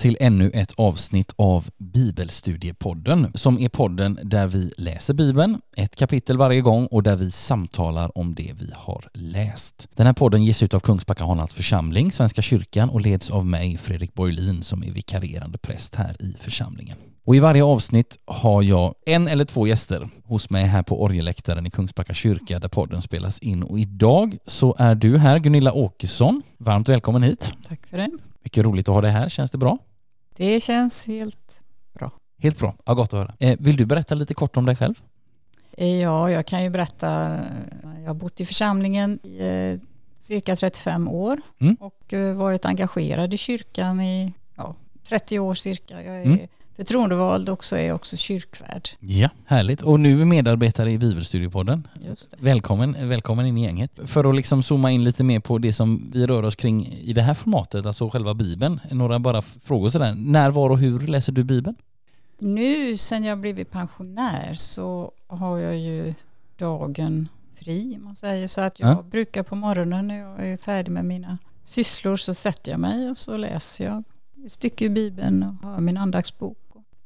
till ännu ett avsnitt av Bibelstudiepodden som är podden där vi läser Bibeln, ett kapitel varje gång och där vi samtalar om det vi har läst. Den här podden ges ut av Kungsbacka Hanals församling, Svenska kyrkan och leds av mig, Fredrik Borglin, som är vikarierande präst här i församlingen. Och i varje avsnitt har jag en eller två gäster hos mig här på orgeläktaren i Kungsbacka kyrka där podden spelas in. Och idag så är du här, Gunilla Åkesson. Varmt välkommen hit. Tack för det. Mycket roligt att ha dig här. Känns det bra? Det känns helt bra. Helt bra. Ja, gott att höra. Eh, vill du berätta lite kort om dig själv? Eh, ja, jag kan ju berätta. Jag har bott i församlingen i eh, cirka 35 år mm. och varit engagerad i kyrkan i ja, 30 år cirka. Jag är mm förtroendevald och så är också kyrkvärd. Ja, härligt. Och nu är medarbetare i Bibelstudiepodden. Välkommen, välkommen in i gänget. För att liksom zooma in lite mer på det som vi rör oss kring i det här formatet, alltså själva Bibeln. Några bara frågor sådär. När, var och hur läser du Bibeln? Nu sen jag blivit pensionär så har jag ju dagen fri, man säger. Så att jag ja. brukar på morgonen när jag är färdig med mina sysslor så sätter jag mig och så läser jag ett stycke ur Bibeln och har min andaktsbok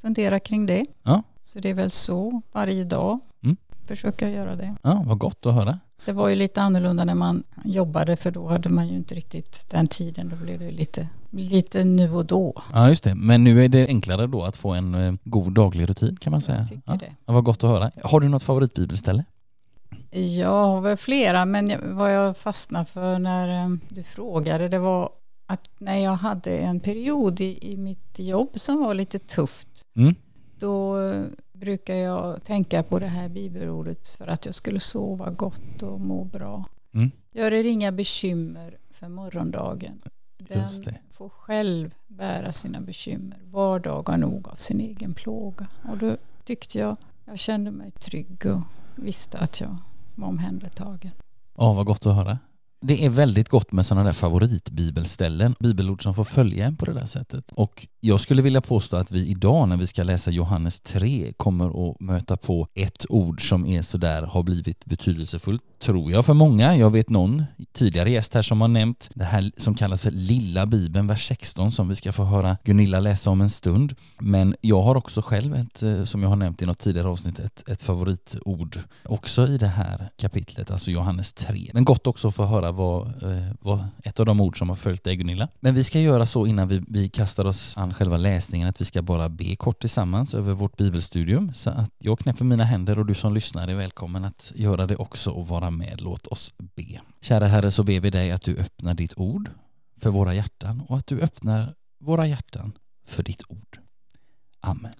fundera kring det. Ja. Så det är väl så varje dag. Mm. Försöka göra det. Ja, vad gott att höra. Det var ju lite annorlunda när man jobbade för då hade man ju inte riktigt den tiden. Då blev det lite, lite nu och då. Ja just det, men nu är det enklare då att få en eh, god daglig rutin kan man säga. Jag tycker ja. det. Ja, vad gott att höra. Har du något favoritbibelställe? Jag har väl flera men vad jag fastnade för när eh, du frågade det var att när jag hade en period i, i mitt jobb som var lite tufft mm. då brukar jag tänka på det här bibelordet för att jag skulle sova gott och må bra. Mm. Gör er inga bekymmer för morgondagen. Den får själv bära sina bekymmer. Var dag har nog av sin egen plåga. Och då tyckte jag, jag kände mig trygg och visste att jag var omhändertagen. Ja, vad gott att höra. Det är väldigt gott med sådana där favoritbibelställen, bibelord som får följa en på det där sättet. Och jag skulle vilja påstå att vi idag när vi ska läsa Johannes 3 kommer att möta på ett ord som är sådär har blivit betydelsefullt, tror jag, för många. Jag vet någon tidigare gäst här som har nämnt det här som kallas för Lilla Bibeln, vers 16, som vi ska få höra Gunilla läsa om en stund. Men jag har också själv ett, eh, som jag har nämnt i något tidigare avsnitt, ett, ett favoritord också i det här kapitlet, alltså Johannes 3. Men gott också att få höra vad, eh, vad ett av de ord som har följt dig Gunilla. Men vi ska göra så innan vi, vi kastar oss an själva läsningen att vi ska bara be kort tillsammans över vårt bibelstudium. Så att jag knäpper mina händer och du som lyssnar är välkommen att göra det också och vara med. Låt oss be. Kära Herre så ber vi dig att du öppnar ditt ord för våra hjärtan och att du öppnar våra hjärtan för ditt ord. Amen.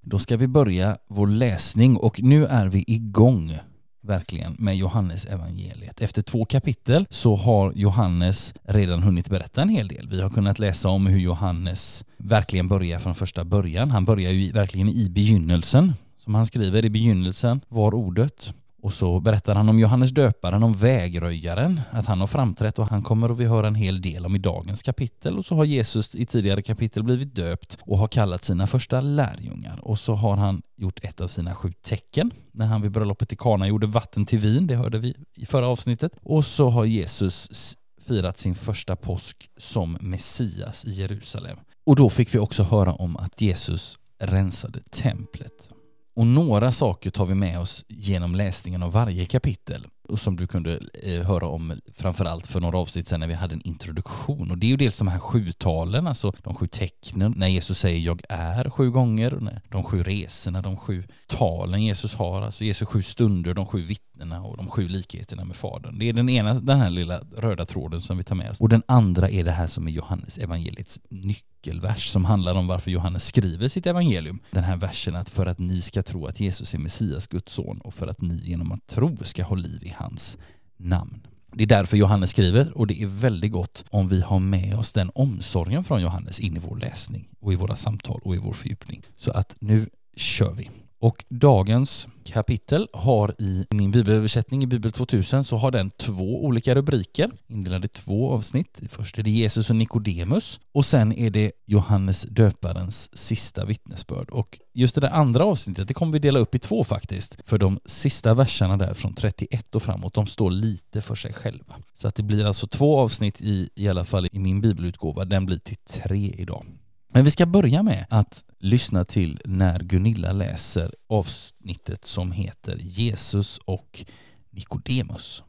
Då ska vi börja vår läsning och nu är vi igång verkligen med Johannes evangeliet. Efter två kapitel så har Johannes redan hunnit berätta en hel del. Vi har kunnat läsa om hur Johannes verkligen börjar från första början. Han börjar ju verkligen i begynnelsen. Som han skriver, i begynnelsen var ordet och så berättar han om Johannes döparen, om vägröjaren, att han har framträtt och han kommer att vi höra en hel del om i dagens kapitel. Och så har Jesus i tidigare kapitel blivit döpt och har kallat sina första lärjungar. Och så har han gjort ett av sina sju tecken när han vid bröllopet i Kana gjorde vatten till vin, det hörde vi i förra avsnittet. Och så har Jesus firat sin första påsk som Messias i Jerusalem. Och då fick vi också höra om att Jesus rensade templet. Och några saker tar vi med oss genom läsningen av varje kapitel och som du kunde eh, höra om framförallt för några avsnitt sedan när vi hade en introduktion. Och det är ju dels de här sju talen, alltså de sju tecknen, när Jesus säger jag är sju gånger, och de sju resorna, de sju talen Jesus har, alltså Jesus sju stunder, de sju vittnena och de sju likheterna med Fadern. Det är den ena, den här lilla röda tråden som vi tar med oss. Och den andra är det här som är Johannes evangeliets nyckelvers som handlar om varför Johannes skriver sitt evangelium. Den här versen att för att ni ska tro att Jesus är Messias, Guds son och för att ni genom att tro ska ha liv i hans namn. Det är därför Johannes skriver och det är väldigt gott om vi har med oss den omsorgen från Johannes in i vår läsning och i våra samtal och i vår fördjupning. Så att nu kör vi. Och dagens kapitel har i min bibelöversättning i Bibel 2000 så har den två olika rubriker, indelade i två avsnitt. Först är det Jesus och Nikodemus och sen är det Johannes döparens sista vittnesbörd. Och just det där andra avsnittet, det kommer vi dela upp i två faktiskt. För de sista verserna där från 31 och framåt, de står lite för sig själva. Så att det blir alltså två avsnitt i, i alla fall i min bibelutgåva, den blir till tre idag. Men vi ska börja med att lyssna till när Gunilla läser avsnittet som heter Jesus och Nikodemus.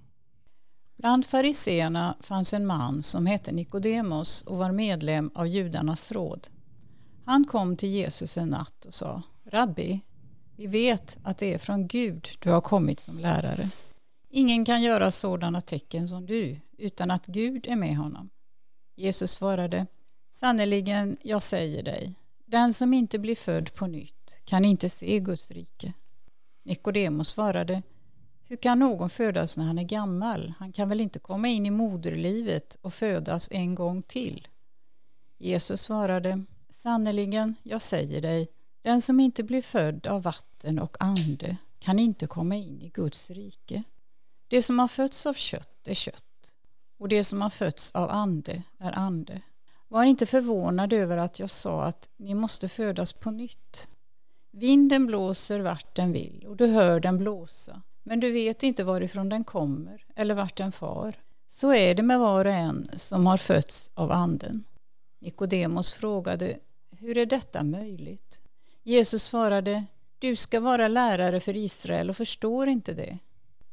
Bland fariseerna fanns en man som hette Nikodemus och var medlem av judarnas råd. Han kom till Jesus en natt och sa Rabbi, vi vet att det är från Gud du har kommit som lärare. Ingen kan göra sådana tecken som du utan att Gud är med honom. Jesus svarade Sannerligen, jag säger dig, den som inte blir född på nytt kan inte se Guds rike. Nikodemus svarade, hur kan någon födas när han är gammal? Han kan väl inte komma in i moderlivet och födas en gång till? Jesus svarade, sannerligen, jag säger dig, den som inte blir född av vatten och ande kan inte komma in i Guds rike. Det som har fötts av kött är kött och det som har fötts av ande är ande. Var inte förvånad över att jag sa att ni måste födas på nytt. Vinden blåser vart den vill och du hör den blåsa, men du vet inte varifrån den kommer eller vart den far. Så är det med var och en som har fötts av anden. Nikodemos frågade, hur är detta möjligt? Jesus svarade, du ska vara lärare för Israel och förstår inte det.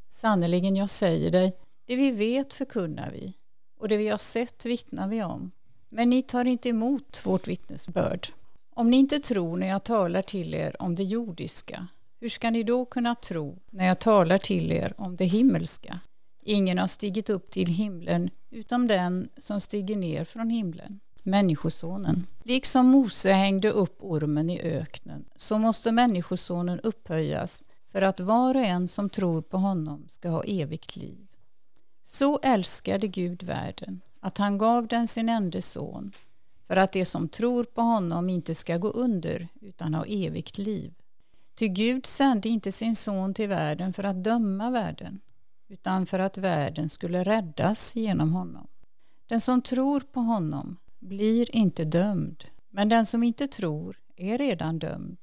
Sannerligen, jag säger dig, det vi vet förkunnar vi och det vi har sett vittnar vi om men ni tar inte emot vårt vittnesbörd. Om ni inte tror när jag talar till er om det jordiska, hur ska ni då kunna tro när jag talar till er om det himmelska? Ingen har stigit upp till himlen utom den som stiger ner från himlen, Människosonen. Liksom Mose hängde upp ormen i öknen, så måste Människosonen upphöjas för att var och en som tror på honom ska ha evigt liv. Så älskade Gud världen att han gav den sin enda son för att de som tror på honom inte ska gå under utan ha evigt liv. Ty Gud sände inte sin son till världen för att döma världen utan för att världen skulle räddas genom honom. Den som tror på honom blir inte dömd, men den som inte tror är redan dömd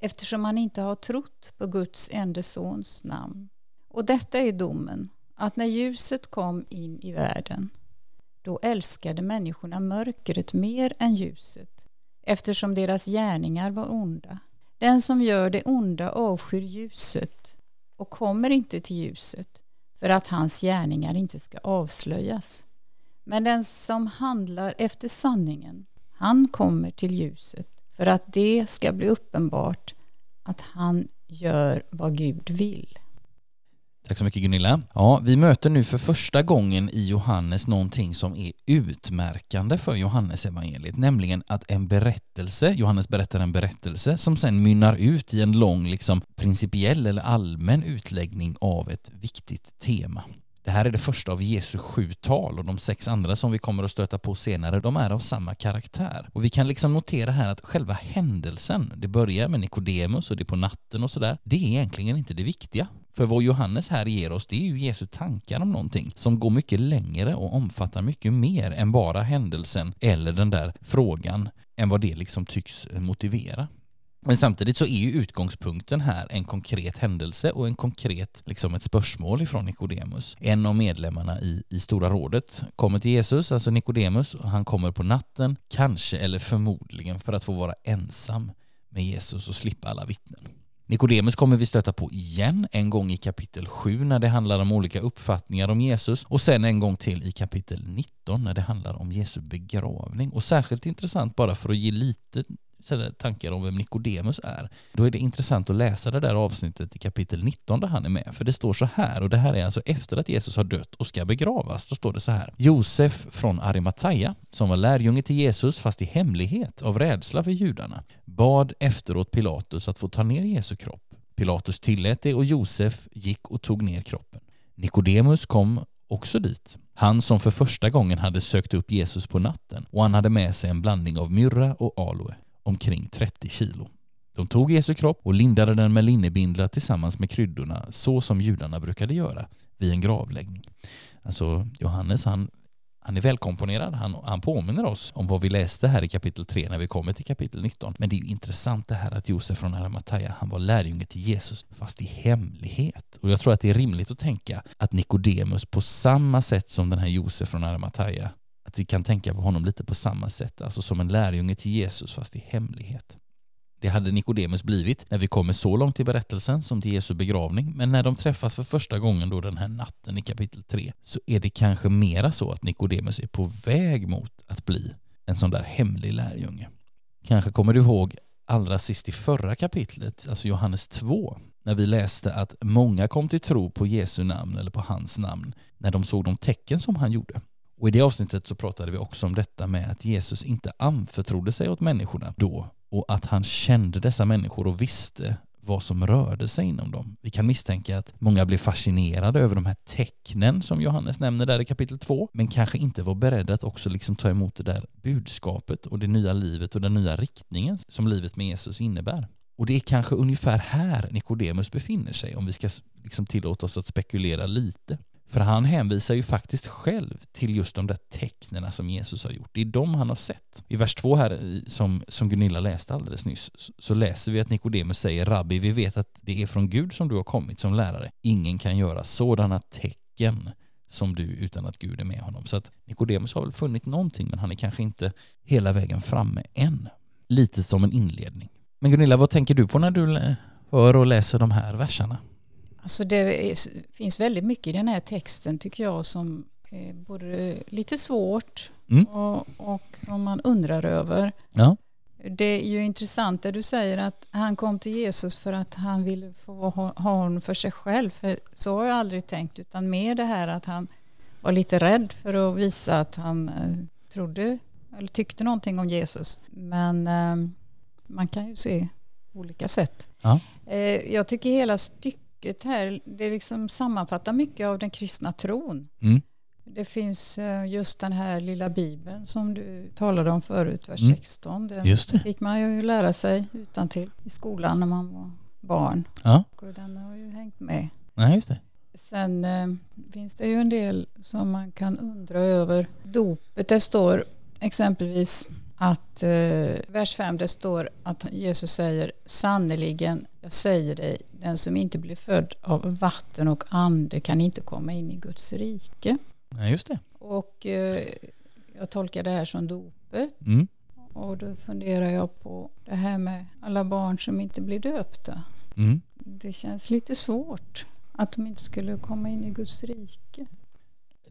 eftersom han inte har trott på Guds enda sons namn. Och detta är domen, att när ljuset kom in i världen då älskade människorna mörkret mer än ljuset eftersom deras gärningar var onda. Den som gör det onda avskyr ljuset och kommer inte till ljuset för att hans gärningar inte ska avslöjas. Men den som handlar efter sanningen, han kommer till ljuset för att det ska bli uppenbart att han gör vad Gud vill. Tack så mycket Gunilla. Ja, vi möter nu för första gången i Johannes någonting som är utmärkande för Johannes evangeliet, nämligen att en berättelse, Johannes berättar en berättelse som sen mynnar ut i en lång liksom principiell eller allmän utläggning av ett viktigt tema. Det här är det första av Jesu sju tal och de sex andra som vi kommer att stöta på senare, de är av samma karaktär. Och vi kan liksom notera här att själva händelsen, det börjar med Nikodemus och det är på natten och sådär, det är egentligen inte det viktiga. För vad Johannes här ger oss, det är ju Jesu tankar om någonting som går mycket längre och omfattar mycket mer än bara händelsen eller den där frågan än vad det liksom tycks motivera. Men samtidigt så är ju utgångspunkten här en konkret händelse och en konkret, liksom ett spörsmål ifrån Nikodemus. En av medlemmarna i, i Stora rådet kommer till Jesus, alltså Nikodemus, och han kommer på natten, kanske eller förmodligen för att få vara ensam med Jesus och slippa alla vittnen. Nikodemus kommer vi stöta på igen, en gång i kapitel 7 när det handlar om olika uppfattningar om Jesus och sen en gång till i kapitel 19 när det handlar om Jesu begravning. Och särskilt intressant bara för att ge lite tankar om vem Nikodemus är, då är det intressant att läsa det där avsnittet i kapitel 19 där han är med. För det står så här, och det här är alltså efter att Jesus har dött och ska begravas. Då står det så här. Josef från Arimataya, som var lärjunge till Jesus fast i hemlighet av rädsla för judarna, bad efteråt Pilatus att få ta ner Jesu kropp. Pilatus tillät det och Josef gick och tog ner kroppen. Nikodemus kom också dit. Han som för första gången hade sökt upp Jesus på natten och han hade med sig en blandning av myrra och aloe omkring 30 kilo. De tog Jesu kropp och lindade den med linnebindlar tillsammans med kryddorna, så som judarna brukade göra vid en gravläggning. Alltså Johannes han, han är välkomponerad, han, han påminner oss om vad vi läste här i kapitel 3 när vi kommer till kapitel 19. Men det är ju intressant det här att Josef från Arimathea, han var lärjunge till Jesus fast i hemlighet. Och jag tror att det är rimligt att tänka att Nikodemus på samma sätt som den här Josef från Arimathea, att vi kan tänka på honom lite på samma sätt, alltså som en lärjunge till Jesus fast i hemlighet. Det hade Nikodemus blivit när vi kommer så långt i berättelsen som till Jesu begravning, men när de träffas för första gången då den här natten i kapitel 3 så är det kanske mera så att Nikodemus är på väg mot att bli en sån där hemlig lärjunge. Kanske kommer du ihåg allra sist i förra kapitlet, alltså Johannes 2, när vi läste att många kom till tro på Jesu namn eller på hans namn när de såg de tecken som han gjorde. Och i det avsnittet så pratade vi också om detta med att Jesus inte anförtrodde sig åt människorna då och att han kände dessa människor och visste vad som rörde sig inom dem. Vi kan misstänka att många blev fascinerade över de här tecknen som Johannes nämner där i kapitel 2, men kanske inte var beredda att också liksom ta emot det där budskapet och det nya livet och den nya riktningen som livet med Jesus innebär. Och det är kanske ungefär här Nikodemus befinner sig om vi ska liksom tillåta oss att spekulera lite. För han hänvisar ju faktiskt själv till just de där tecknen som Jesus har gjort. Det är de han har sett. I vers 2 här, som, som Gunilla läste alldeles nyss, så läser vi att Nikodemus säger Rabbi, vi vet att det är från Gud som du har kommit som lärare. Ingen kan göra sådana tecken som du utan att Gud är med honom. Så att Nikodemus har väl funnit någonting, men han är kanske inte hela vägen framme än. Lite som en inledning. Men Gunilla, vad tänker du på när du hör och läser de här verserna? Alltså det är, finns väldigt mycket i den här texten tycker jag som är både lite svårt mm. och, och, som man undrar över. Ja. Det är ju intressant det du säger att han kom till Jesus för att han ville få ha honom för sig själv. För så har jag aldrig tänkt utan mer det här att han var lite rädd för att visa att han eh, trodde eller tyckte någonting om Jesus. Men eh, man kan ju se olika sätt. Ja. Eh, jag tycker hela stycket mycket här, det liksom sammanfattar mycket av den kristna tron. Mm. Det finns eh, just den här lilla bibeln som du talade om förut, vers mm. 16. Den just det. fick man ju lära sig utan till i skolan när man var barn. Ja. Och den har ju hängt med. Ja, just det. Sen eh, finns det ju en del som man kan undra över. Dopet, det står exempelvis att eh, vers 5 det står att Jesus säger sannerligen jag säger dig den som inte blir född av vatten och ande kan inte komma in i Guds rike. Ja, just det. Och eh, jag tolkar det här som dopet. Mm. Och då funderar jag på det här med alla barn som inte blir döpta. Mm. Det känns lite svårt att de inte skulle komma in i Guds rike.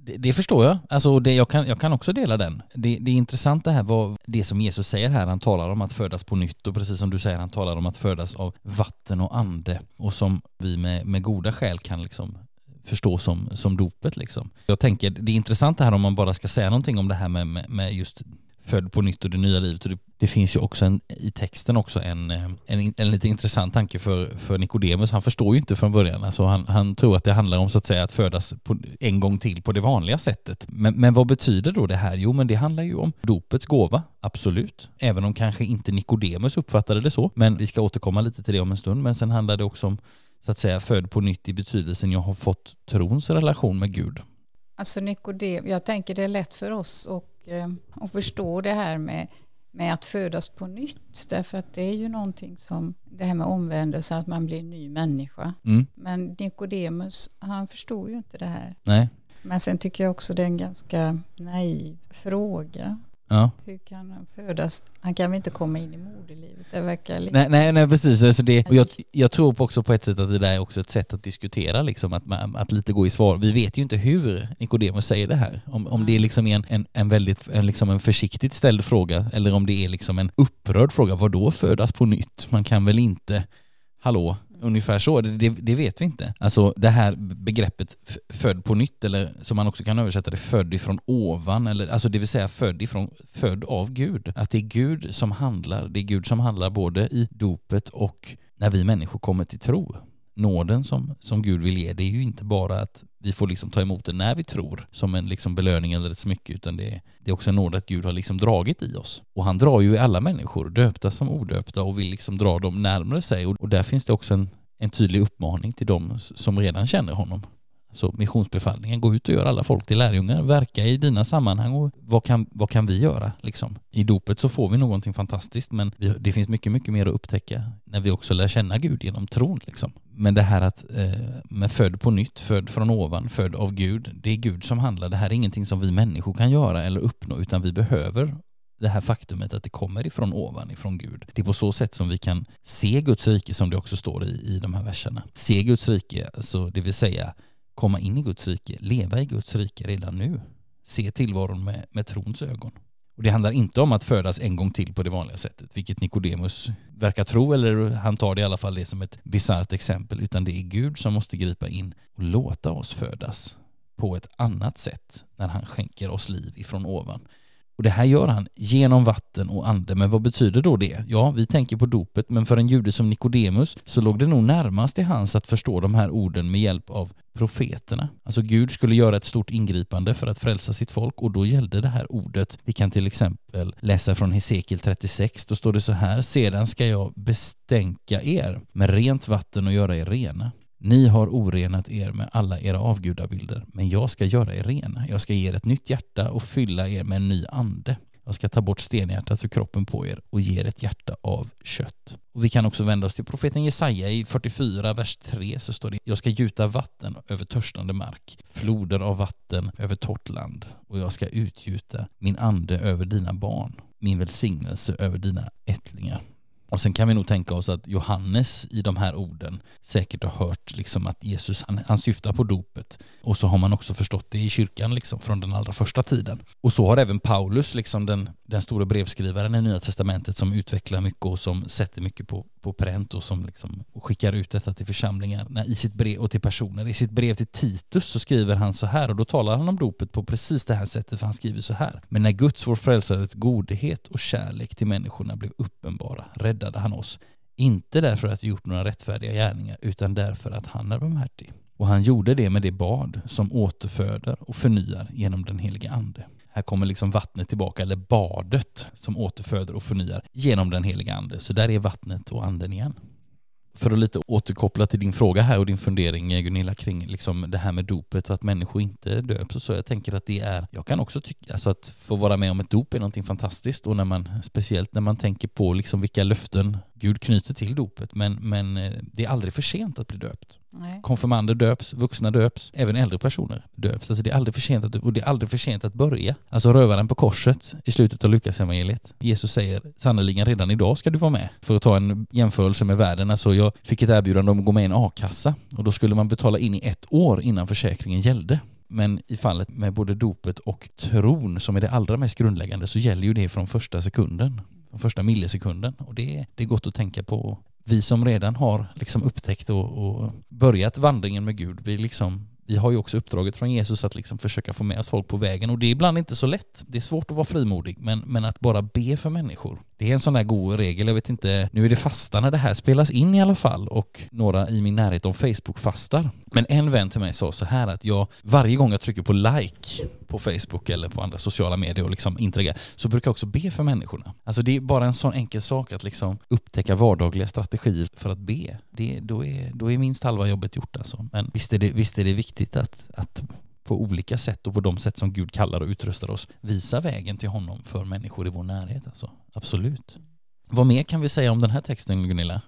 Det, det, förstår jag. Alltså det, jag, kan, jag kan också dela den. Det, det är intressant det här vad det som Jesus säger här. Han talar om att födas på nytt och precis som du säger, han talar om att födas av vatten och ande och som vi med, med goda skäl kan liksom förstå som, som dopet. Liksom. Jag tänker, det är intressant det här om man bara ska säga någonting om det här med, med, med just född på nytt och det nya livet. Och det, det finns ju också en, i texten också en, eh, en, en lite intressant tanke för, för Nikodemus. Han förstår ju inte från början. Alltså han, han tror att det handlar om så att säga att födas på, en gång till på det vanliga sättet. Men, men vad betyder då det här? Jo, men det handlar ju om dopets gåva, absolut. Även om kanske inte Nikodemus uppfattade det så. Men vi ska återkomma lite till det om en stund. Men sen handlar det också om så att säga född på nytt i betydelsen jag har fått trons relation med Gud. Alltså Nikodem, jag tänker det är lätt för oss att och, eh, att förstå det här med, med att födas på nytt. Därför att det är ju någonting som, det här med omvändelse, att man blir en ny människa. Mm. Men Nikodemus, han förstår ju inte det här. Nej. Men sen tycker jag också det är en ganska naiv fråga. Ja. Hur kan han födas? Han kan väl inte komma in i moderlivet? Det verkar lite... Nej, nej, nej precis. Alltså det, och jag, jag tror också på ett sätt att det där är också ett sätt att diskutera, liksom, att, att lite gå i svar. Vi vet ju inte hur Nikodemus säger det här. Om, om det är liksom en, en, en väldigt en, liksom en försiktigt ställd fråga eller om det är liksom en upprörd fråga. Vad då födas på nytt? Man kan väl inte, hallå, Ungefär så, det, det, vet vi inte. Alltså det här begreppet född på nytt, eller som man också kan översätta det, född ifrån ovan, eller, alltså det vill säga född, ifrån, född av Gud. Att det är Gud som handlar, det är Gud som handlar både i dopet och när vi människor kommer till tro nåden som, som Gud vill ge, det är ju inte bara att vi får liksom ta emot det när vi tror som en liksom belöning eller ett smycke utan det är, det är också en nåd att Gud har liksom dragit i oss. Och han drar ju i alla människor, döpta som odöpta och vill liksom dra dem närmare sig och, och där finns det också en, en tydlig uppmaning till dem som redan känner honom. Så missionsbefallningen, gå ut och gör alla folk till lärjungar, verka i dina sammanhang och vad kan, vad kan vi göra liksom? I dopet så får vi någonting fantastiskt men vi, det finns mycket, mycket mer att upptäcka när vi också lär känna Gud genom tron liksom. Men det här att eh, med född på nytt, född från ovan, född av Gud, det är Gud som handlar. Det här är ingenting som vi människor kan göra eller uppnå utan vi behöver det här faktumet att det kommer ifrån ovan, ifrån Gud. Det är på så sätt som vi kan se Guds rike som det också står i, i de här verserna. Se Guds rike, alltså det vill säga komma in i Guds rike, leva i Guds rike redan nu. Se tillvaron med, med trons ögon. Och det handlar inte om att födas en gång till på det vanliga sättet, vilket Nikodemus verkar tro, eller han tar det i alla fall det som ett bisarrt exempel, utan det är Gud som måste gripa in och låta oss födas på ett annat sätt när han skänker oss liv ifrån ovan. Och det här gör han genom vatten och ande. Men vad betyder då det? Ja, vi tänker på dopet, men för en jude som Nikodemus så låg det nog närmast till hans att förstå de här orden med hjälp av profeterna. Alltså Gud skulle göra ett stort ingripande för att frälsa sitt folk och då gällde det här ordet. Vi kan till exempel läsa från Hesekiel 36, då står det så här, sedan ska jag bestänka er med rent vatten och göra er rena. Ni har orenat er med alla era avgudabilder, men jag ska göra er rena. Jag ska ge er ett nytt hjärta och fylla er med en ny ande. Jag ska ta bort stenhjärtat ur kroppen på er och ge er ett hjärta av kött. Och vi kan också vända oss till profeten Jesaja i 44, vers 3 så står det Jag ska gjuta vatten över törstande mark, floder av vatten över torrt land och jag ska utgjuta min ande över dina barn, min välsignelse över dina ättlingar. Och sen kan vi nog tänka oss att Johannes i de här orden säkert har hört liksom att Jesus, han, han syftar på dopet. Och så har man också förstått det i kyrkan liksom från den allra första tiden. Och så har även Paulus, liksom den, den stora brevskrivaren i Nya Testamentet som utvecklar mycket och som sätter mycket på, på pränt och som liksom, skickar ut detta till församlingar i sitt brev och till personer. I sitt brev till Titus så skriver han så här och då talar han om dopet på precis det här sättet för han skriver så här. Men när Guds, vår frälsares godhet och kärlek till människorna blev uppenbara räddade han oss. Inte därför att vi gjort några rättfärdiga gärningar utan därför att han är barmhärtig. Och han gjorde det med det bad som återföder och förnyar genom den helige ande. Här kommer liksom vattnet tillbaka, eller badet som återföder och förnyar genom den heliga ande. Så där är vattnet och anden igen. För att lite återkoppla till din fråga här och din fundering eh, Gunilla kring liksom det här med dopet och att människor inte döps och så. Jag tänker att det är, jag kan också tycka, alltså att få vara med om ett dop är någonting fantastiskt och när man, speciellt när man tänker på liksom vilka löften Gud knyter till dopet. Men, men eh, det är aldrig för sent att bli döpt. Nej. Konfirmander döps, vuxna döps, även äldre personer döps. Alltså det är aldrig för sent att, och det är aldrig för sent att börja. Alltså rövaren på korset i slutet av Lukas evangeliet. Jesus säger sannerligen redan idag ska du vara med. För att ta en jämförelse med världen. Alltså jag fick ett erbjudande om att gå med i en a-kassa och då skulle man betala in i ett år innan försäkringen gällde. Men i fallet med både dopet och tron som är det allra mest grundläggande så gäller ju det från första sekunden från första millisekunden. Och det, det är gott att tänka på. Vi som redan har liksom upptäckt och, och börjat vandringen med Gud, vi, liksom, vi har ju också uppdraget från Jesus att liksom försöka få med oss folk på vägen och det är ibland inte så lätt. Det är svårt att vara frimodig, men, men att bara be för människor det är en sån där god regel, jag vet inte, nu är det fasta när det här spelas in i alla fall och några i min närhet om Facebook-fastar. Men en vän till mig sa så här att jag, varje gång jag trycker på like på Facebook eller på andra sociala medier och liksom interagerar, så brukar jag också be för människorna. Alltså det är bara en sån enkel sak att liksom upptäcka vardagliga strategier för att be. Det, då, är, då är minst halva jobbet gjort alltså. Men visst är det, visst är det viktigt att, att på olika sätt och på de sätt som Gud kallar och utrustar oss visa vägen till honom för människor i vår närhet. Alltså. Absolut. Vad mer kan vi säga om den här texten Gunilla?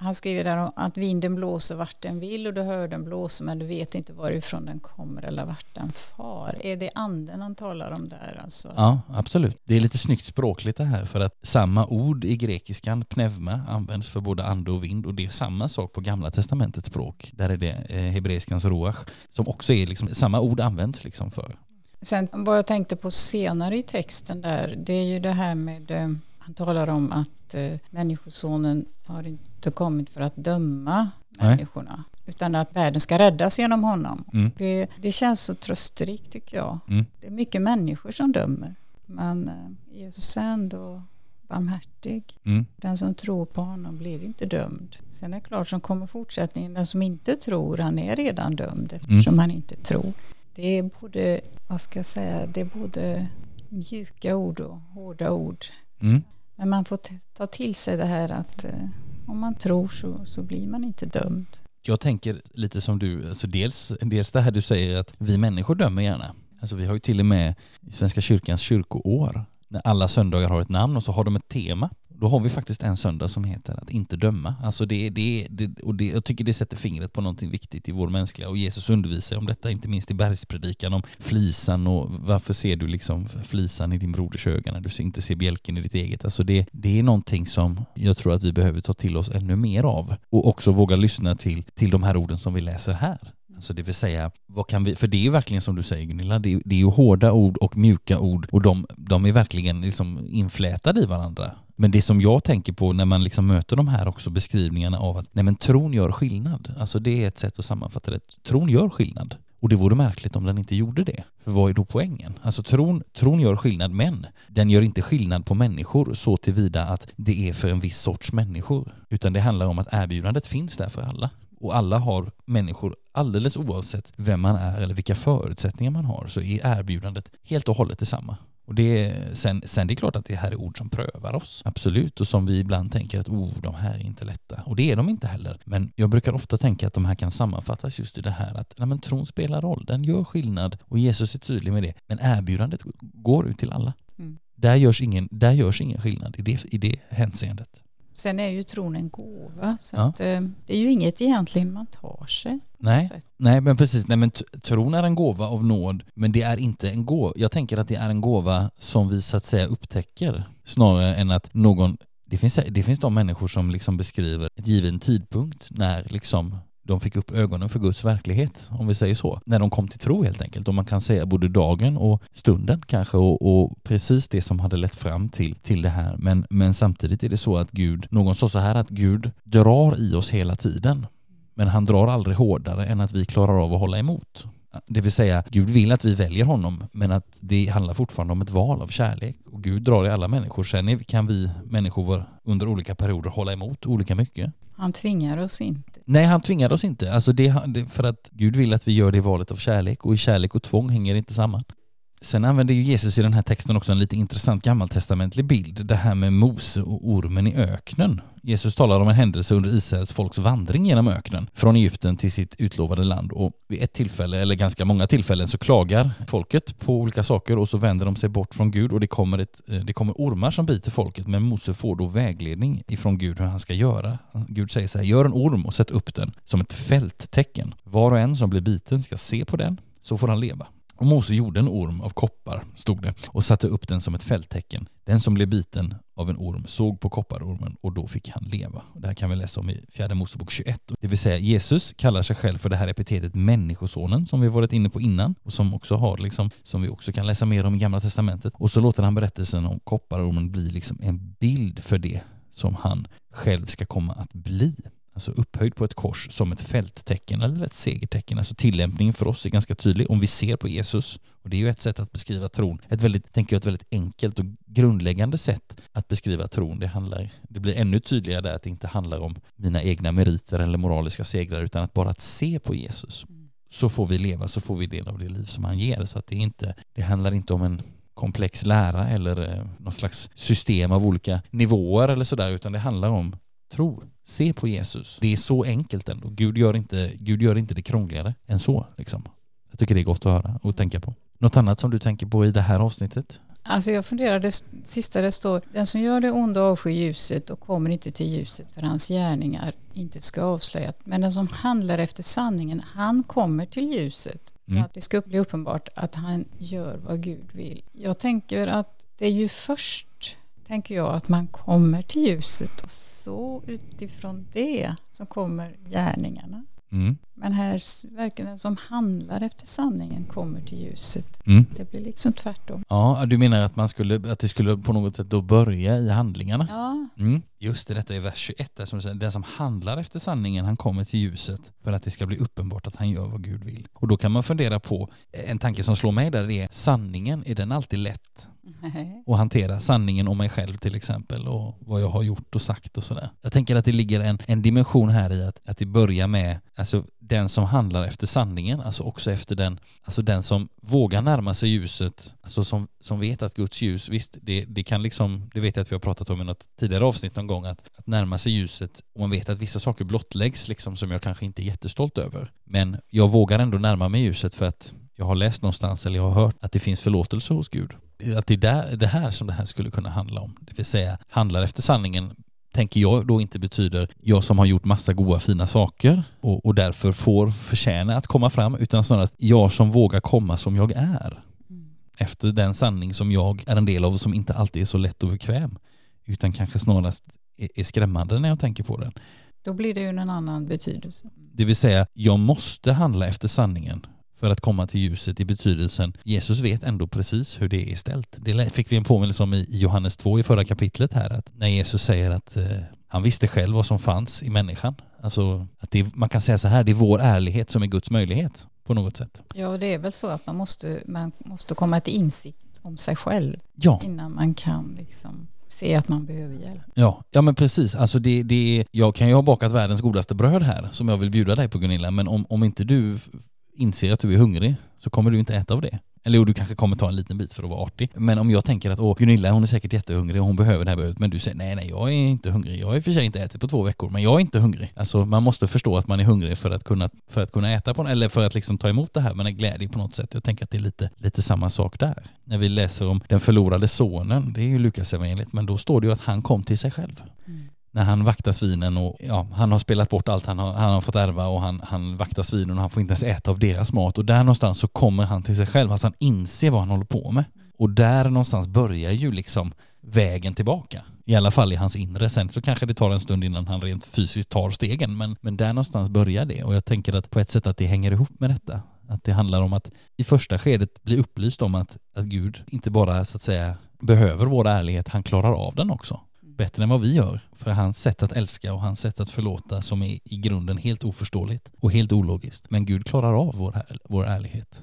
Han skriver där om att vinden blåser vart den vill och du hör den blåsa men du vet inte varifrån den kommer eller vart den far. Är det anden han talar om där? Alltså? Ja, absolut. Det är lite snyggt språkligt det här för att samma ord i grekiskan, pneuma, används för både ande och vind och det är samma sak på gamla testamentets språk. Där är det eh, hebreiskans roach som också är liksom, samma ord används liksom för. Sen vad jag tänkte på senare i texten där, det är ju det här med eh, han talar om att eh, Människosonen har inte kommit för att döma Nej. människorna utan att världen ska räddas genom honom. Mm. Det, det, känns så trösterikt tycker jag. Mm. Det är mycket människor som dömer. Men eh, Jesus är ändå barmhärtig. Mm. Den som tror på honom blir inte dömd. Sen är det klart som kommer fortsättningen, den som inte tror, han är redan dömd eftersom mm. han inte tror. Det är både, vad ska jag säga, det är både mjuka ord och hårda ord. Mm. Men man får ta till sig det här att eh, om man tror så, så blir man inte dömd. Jag tänker lite som du, alltså dels, dels det här du säger att vi människor dömer gärna. Alltså vi har ju till och med i Svenska kyrkans kyrkoår när alla söndagar har ett namn och så har de ett tema då har vi faktiskt en söndag som heter att inte döma. Alltså det, det, det, och det, jag tycker det sätter fingret på någonting viktigt i vår mänskliga och Jesus undervisar om detta, inte minst i bergspredikan om flisan och varför ser du liksom flisan i din broders öga när du inte ser bjälken i ditt eget. Alltså det, det är någonting som jag tror att vi behöver ta till oss ännu mer av och också våga lyssna till, till de här orden som vi läser här. Alltså det vill säga, vad kan vi, för det är ju verkligen som du säger Gunilla, det är, det är ju hårda ord och mjuka ord och de, de är verkligen liksom inflätade i varandra. Men det som jag tänker på när man liksom möter de här också beskrivningarna av att nej men tron gör skillnad. Alltså det är ett sätt att sammanfatta det. Tron gör skillnad. Och det vore märkligt om den inte gjorde det. För vad är då poängen? Alltså tron, tron gör skillnad, men den gör inte skillnad på människor så tillvida att det är för en viss sorts människor. Utan det handlar om att erbjudandet finns där för alla. Och alla har människor, alldeles oavsett vem man är eller vilka förutsättningar man har, så är erbjudandet helt och hållet detsamma. Och det, sen, sen det är klart att det här är ord som prövar oss, absolut, och som vi ibland tänker att oh, de här är inte lätta. Och det är de inte heller. Men jag brukar ofta tänka att de här kan sammanfattas just i det här att nej, men tron spelar roll, den gör skillnad och Jesus är tydlig med det. Men erbjudandet går ut till alla. Mm. Där, görs ingen, där görs ingen skillnad i det, i det hänseendet. Sen är ju tron en gåva, så ja. att, eh, det är ju inget egentligen man tar sig. Nej, nej men precis. Nej, men tron är en gåva av nåd, men det är inte en gåva. Jag tänker att det är en gåva som vi så att säga upptäcker snarare än att någon det finns, det finns de människor som liksom beskriver ett given tidpunkt när liksom de fick upp ögonen för Guds verklighet, om vi säger så. När de kom till tro helt enkelt. Och man kan säga både dagen och stunden kanske och, och, precis det som hade lett fram till, till det här. Men, men samtidigt är det så att Gud, någon sa så här att Gud drar i oss hela tiden. Men han drar aldrig hårdare än att vi klarar av att hålla emot. Det vill säga, Gud vill att vi väljer honom, men att det handlar fortfarande om ett val av kärlek. Och Gud drar i alla människor. Sen kan vi människor under olika perioder hålla emot olika mycket. Han tvingar oss inte. Nej, han tvingar oss inte. Alltså det, för att Gud vill att vi gör det valet av kärlek och i kärlek och tvång hänger inte samman. Sen använder ju Jesus i den här texten också en lite intressant gammaltestamentlig bild, det här med Mose och ormen i öknen. Jesus talar om en händelse under Israels folks vandring genom öknen från Egypten till sitt utlovade land och vid ett tillfälle, eller ganska många tillfällen, så klagar folket på olika saker och så vänder de sig bort från Gud och det kommer, ett, eh, det kommer ormar som biter folket men Mose får då vägledning ifrån Gud hur han ska göra. Gud säger så här, gör en orm och sätt upp den som ett fälttecken. Var och en som blir biten ska se på den, så får han leva. Och Mose gjorde en orm av koppar, stod det, och satte upp den som ett fälttecken. Den som blev biten av en orm såg på kopparormen och då fick han leva. Det här kan vi läsa om i fjärde Mosebok 21. Det vill säga Jesus kallar sig själv för det här epitetet Människosonen som vi varit inne på innan och som också har liksom, som vi också kan läsa mer om i Gamla Testamentet. Och så låter han berättelsen om kopparormen bli liksom en bild för det som han själv ska komma att bli alltså upphöjd på ett kors som ett fälttecken eller ett segertecken. Alltså tillämpningen för oss är ganska tydlig om vi ser på Jesus. Och det är ju ett sätt att beskriva tron. Ett väldigt, tänker jag, ett väldigt enkelt och grundläggande sätt att beskriva tron. Det, handlar, det blir ännu tydligare där att det inte handlar om mina egna meriter eller moraliska segrar utan att bara att se på Jesus så får vi leva, så får vi del av det liv som han ger. Så att det, är inte, det handlar inte om en komplex lära eller eh, något slags system av olika nivåer eller sådär utan det handlar om tro. Se på Jesus. Det är så enkelt ändå. Gud gör inte, Gud gör inte det krångligare än så. Liksom. Jag tycker det är gott att höra och tänka på. Något annat som du tänker på i det här avsnittet? Alltså jag funderade, sista det står, den som gör det onda avskyr ljuset och kommer inte till ljuset för hans gärningar inte ska avslöjas. Men den som handlar efter sanningen, han kommer till ljuset. Mm. Att det ska bli uppenbart att han gör vad Gud vill. Jag tänker att det är ju först tänker jag att man kommer till ljuset och så utifrån det så kommer gärningarna. Mm. Men här verkar den som handlar efter sanningen kommer till ljuset. Mm. Det blir liksom tvärtom. Ja, du menar att, man skulle, att det skulle på något sätt då börja i handlingarna? Ja. Mm. Just det, detta är vers 21 där som säger, den som handlar efter sanningen han kommer till ljuset för att det ska bli uppenbart att han gör vad Gud vill. Och då kan man fundera på, en tanke som slår mig där är, sanningen, är den alltid lätt? och hantera sanningen om mig själv till exempel och vad jag har gjort och sagt och sådär. Jag tänker att det ligger en, en dimension här i att, att det börjar med alltså den som handlar efter sanningen, alltså också efter den, alltså den som vågar närma sig ljuset, alltså som, som vet att Guds ljus, visst det, det kan liksom, det vet jag att vi har pratat om i något tidigare avsnitt någon gång, att, att närma sig ljuset och man vet att vissa saker blottläggs liksom som jag kanske inte är jättestolt över. Men jag vågar ändå närma mig ljuset för att jag har läst någonstans eller jag har hört att det finns förlåtelse hos Gud att det är där, det här som det här skulle kunna handla om. Det vill säga handlar efter sanningen tänker jag då inte betyder jag som har gjort massa goda fina saker och, och därför får förtjäna att komma fram utan snarast jag som vågar komma som jag är. Mm. Efter den sanning som jag är en del av och som inte alltid är så lätt och bekväm utan kanske snarast är, är skrämmande när jag tänker på den. Då blir det ju en annan betydelse. Det vill säga, jag måste handla efter sanningen för att komma till ljuset i betydelsen Jesus vet ändå precis hur det är ställt. Det fick vi en påminnelse om i Johannes 2 i förra kapitlet här, att när Jesus säger att eh, han visste själv vad som fanns i människan. Alltså att det, man kan säga så här, det är vår ärlighet som är Guds möjlighet på något sätt. Ja, det är väl så att man måste, man måste komma till insikt om sig själv ja. innan man kan liksom se att man behöver hjälp. Ja, ja men precis. Alltså det, det, jag kan ju ha bakat världens godaste bröd här som jag vill bjuda dig på Gunilla, men om, om inte du inser att du är hungrig så kommer du inte äta av det. Eller jo, du kanske kommer ta en liten bit för att vara artig. Men om jag tänker att åh, Gunilla hon är säkert jättehungrig och hon behöver det här brödet. Men du säger nej, nej, jag är inte hungrig. Jag har i och för sig inte ätit på två veckor, men jag är inte hungrig. Alltså man måste förstå att man är hungrig för att kunna, för att kunna äta på eller för att liksom ta emot det här med en glädje på något sätt. Jag tänker att det är lite, lite samma sak där. När vi läser om den förlorade sonen, det är ju Lukas evangeliet, men då står det ju att han kom till sig själv. Mm när han vaktar svinen och ja, han har spelat bort allt han har, han har fått ärva och han, han vaktar svinen och han får inte ens äta av deras mat och där någonstans så kommer han till sig själv, alltså han inser vad han håller på med. Och där någonstans börjar ju liksom vägen tillbaka. I alla fall i hans inre. Sen så kanske det tar en stund innan han rent fysiskt tar stegen men, men där någonstans börjar det och jag tänker att på ett sätt att det hänger ihop med detta. Att det handlar om att i första skedet bli upplyst om att, att Gud inte bara så att säga behöver vår ärlighet, han klarar av den också bättre än vad vi gör. För hans sätt att älska och hans sätt att förlåta som är i grunden helt oförståeligt och helt ologiskt. Men Gud klarar av vår, vår ärlighet.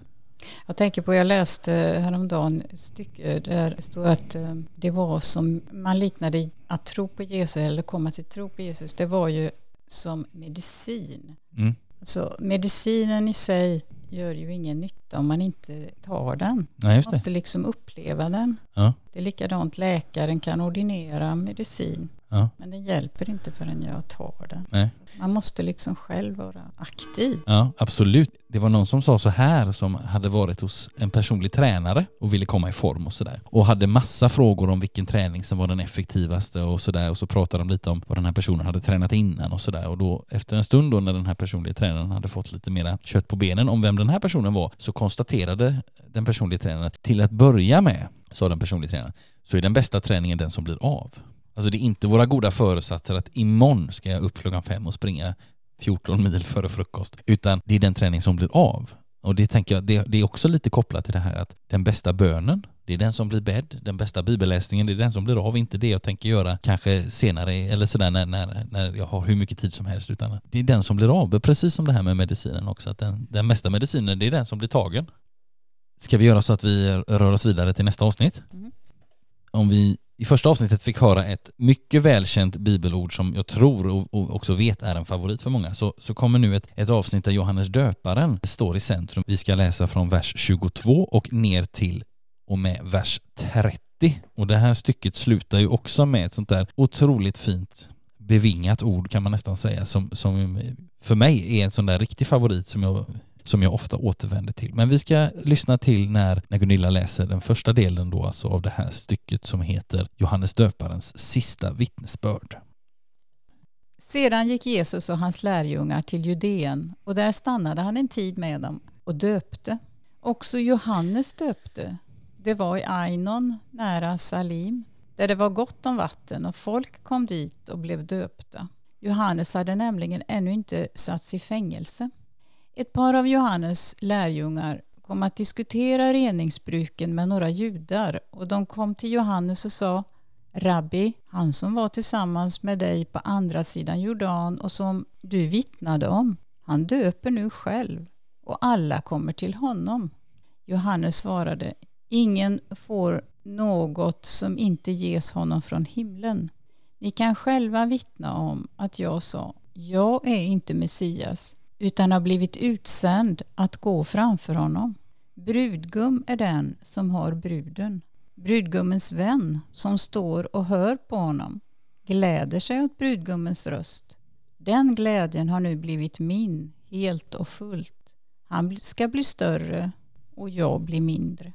Jag tänker på, jag läste häromdagen ett stycke där det står att eh, det var som man liknade att tro på Jesus eller komma till tro på Jesus. Det var ju som medicin. Mm. Så medicinen i sig gör ju ingen nytta om man inte tar den. Nej, man måste liksom uppleva den. Ja. Det är likadant, läkaren kan ordinera medicin. Ja. Men det hjälper inte förrän jag tar den. Nej. Man måste liksom själv vara aktiv. Ja, absolut. Det var någon som sa så här som hade varit hos en personlig tränare och ville komma i form och sådär. Och hade massa frågor om vilken träning som var den effektivaste och sådär. Och så pratade de lite om vad den här personen hade tränat innan och sådär. Och då efter en stund då när den här personliga tränaren hade fått lite mera kött på benen om vem den här personen var så konstaterade den personliga tränaren att till att börja med, sa den personliga tränaren, så är den bästa träningen den som blir av. Alltså det är inte våra goda föresatser att imorgon ska jag upp klockan fem och springa 14 mil före frukost, utan det är den träning som blir av. Och det tänker jag, det, det, är också lite kopplat till det här att den bästa bönen, det är den som blir bädd. Den bästa bibelläsningen, det är den som blir av. Inte det jag tänker göra kanske senare eller sådär när, när, när jag har hur mycket tid som helst, utan det är den som blir av. Precis som det här med medicinen också, att den, den mesta medicinen, det är den som blir tagen. Ska vi göra så att vi rör oss vidare till nästa avsnitt? Mm. Om vi i första avsnittet fick höra ett mycket välkänt bibelord som jag tror och, också vet är en favorit för många så, så kommer nu ett, ett avsnitt där Johannes döparen står i centrum. Vi ska läsa från vers 22 och ner till och med vers 30. Och det här stycket slutar ju också med ett sånt där otroligt fint bevingat ord kan man nästan säga som, som för mig är en sån där riktig favorit som jag som jag ofta återvänder till. Men vi ska lyssna till när, när Gunilla läser den första delen då alltså av det här stycket som heter Johannes döparens sista vittnesbörd. Sedan gick Jesus och hans lärjungar till Judeen och där stannade han en tid med dem och döpte. Också Johannes döpte. Det var i Ainon nära Salim där det var gott om vatten och folk kom dit och blev döpta. Johannes hade nämligen ännu inte satts i fängelse. Ett par av Johannes lärjungar kom att diskutera reningsbruken med några judar och de kom till Johannes och sa Rabbi, han som var tillsammans med dig på andra sidan Jordan och som du vittnade om, han döper nu själv och alla kommer till honom. Johannes svarade, ingen får något som inte ges honom från himlen. Ni kan själva vittna om att jag sa, jag är inte Messias, utan har blivit utsänd att gå framför honom. Brudgum är den som har bruden. Brudgummens vän som står och hör på honom gläder sig åt brudgummens röst. Den glädjen har nu blivit min helt och fullt. Han ska bli större och jag blir mindre.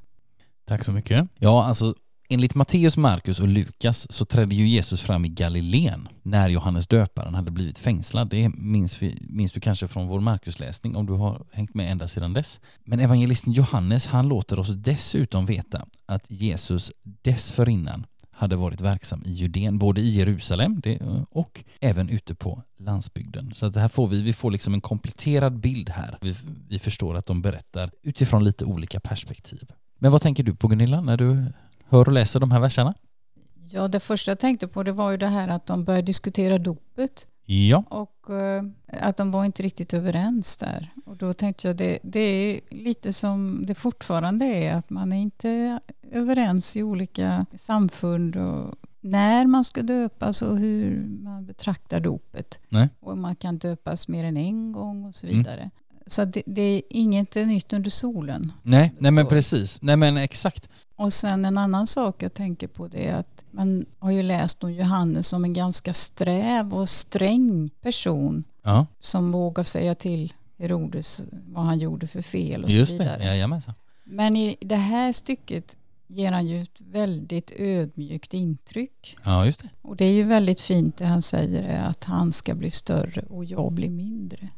Tack så mycket. Ja, alltså Enligt Matteus, Markus och Lukas så trädde ju Jesus fram i Galileen när Johannes döparen hade blivit fängslad. Det minns, vi, minns du kanske från vår Markusläsning om du har hängt med ända sedan dess. Men evangelisten Johannes han låter oss dessutom veta att Jesus dessförinnan hade varit verksam i Judeen, både i Jerusalem och även ute på landsbygden. Så att här får vi, vi får liksom en kompletterad bild här. Vi, vi förstår att de berättar utifrån lite olika perspektiv. Men vad tänker du på Gunilla när du hör och läser de här verserna? Ja, det första jag tänkte på det var ju det här att de började diskutera dopet. Ja. Och uh, att de var inte riktigt överens där. Och då tänkte jag det, det är lite som det fortfarande är, att man är inte överens i olika samfund och när man ska döpas och hur man betraktar dopet. Nej. Och man kan döpas mer än en gång och så mm. vidare. Mm. Så det, det, är inget nytt under solen. Nej, nej men precis. Nej men exakt. Och sen en annan sak jag tänker på det är att man har ju läst om Johannes som en ganska sträv och sträng person ja. som vågar säga till Herodes vad han gjorde för fel och Just så vidare. Det. Jajamensan. Men i det här stycket ger han ju ett väldigt ödmjukt intryck. Ja, just det. Och det är ju väldigt fint det han säger är att han ska bli större och jag blir mindre.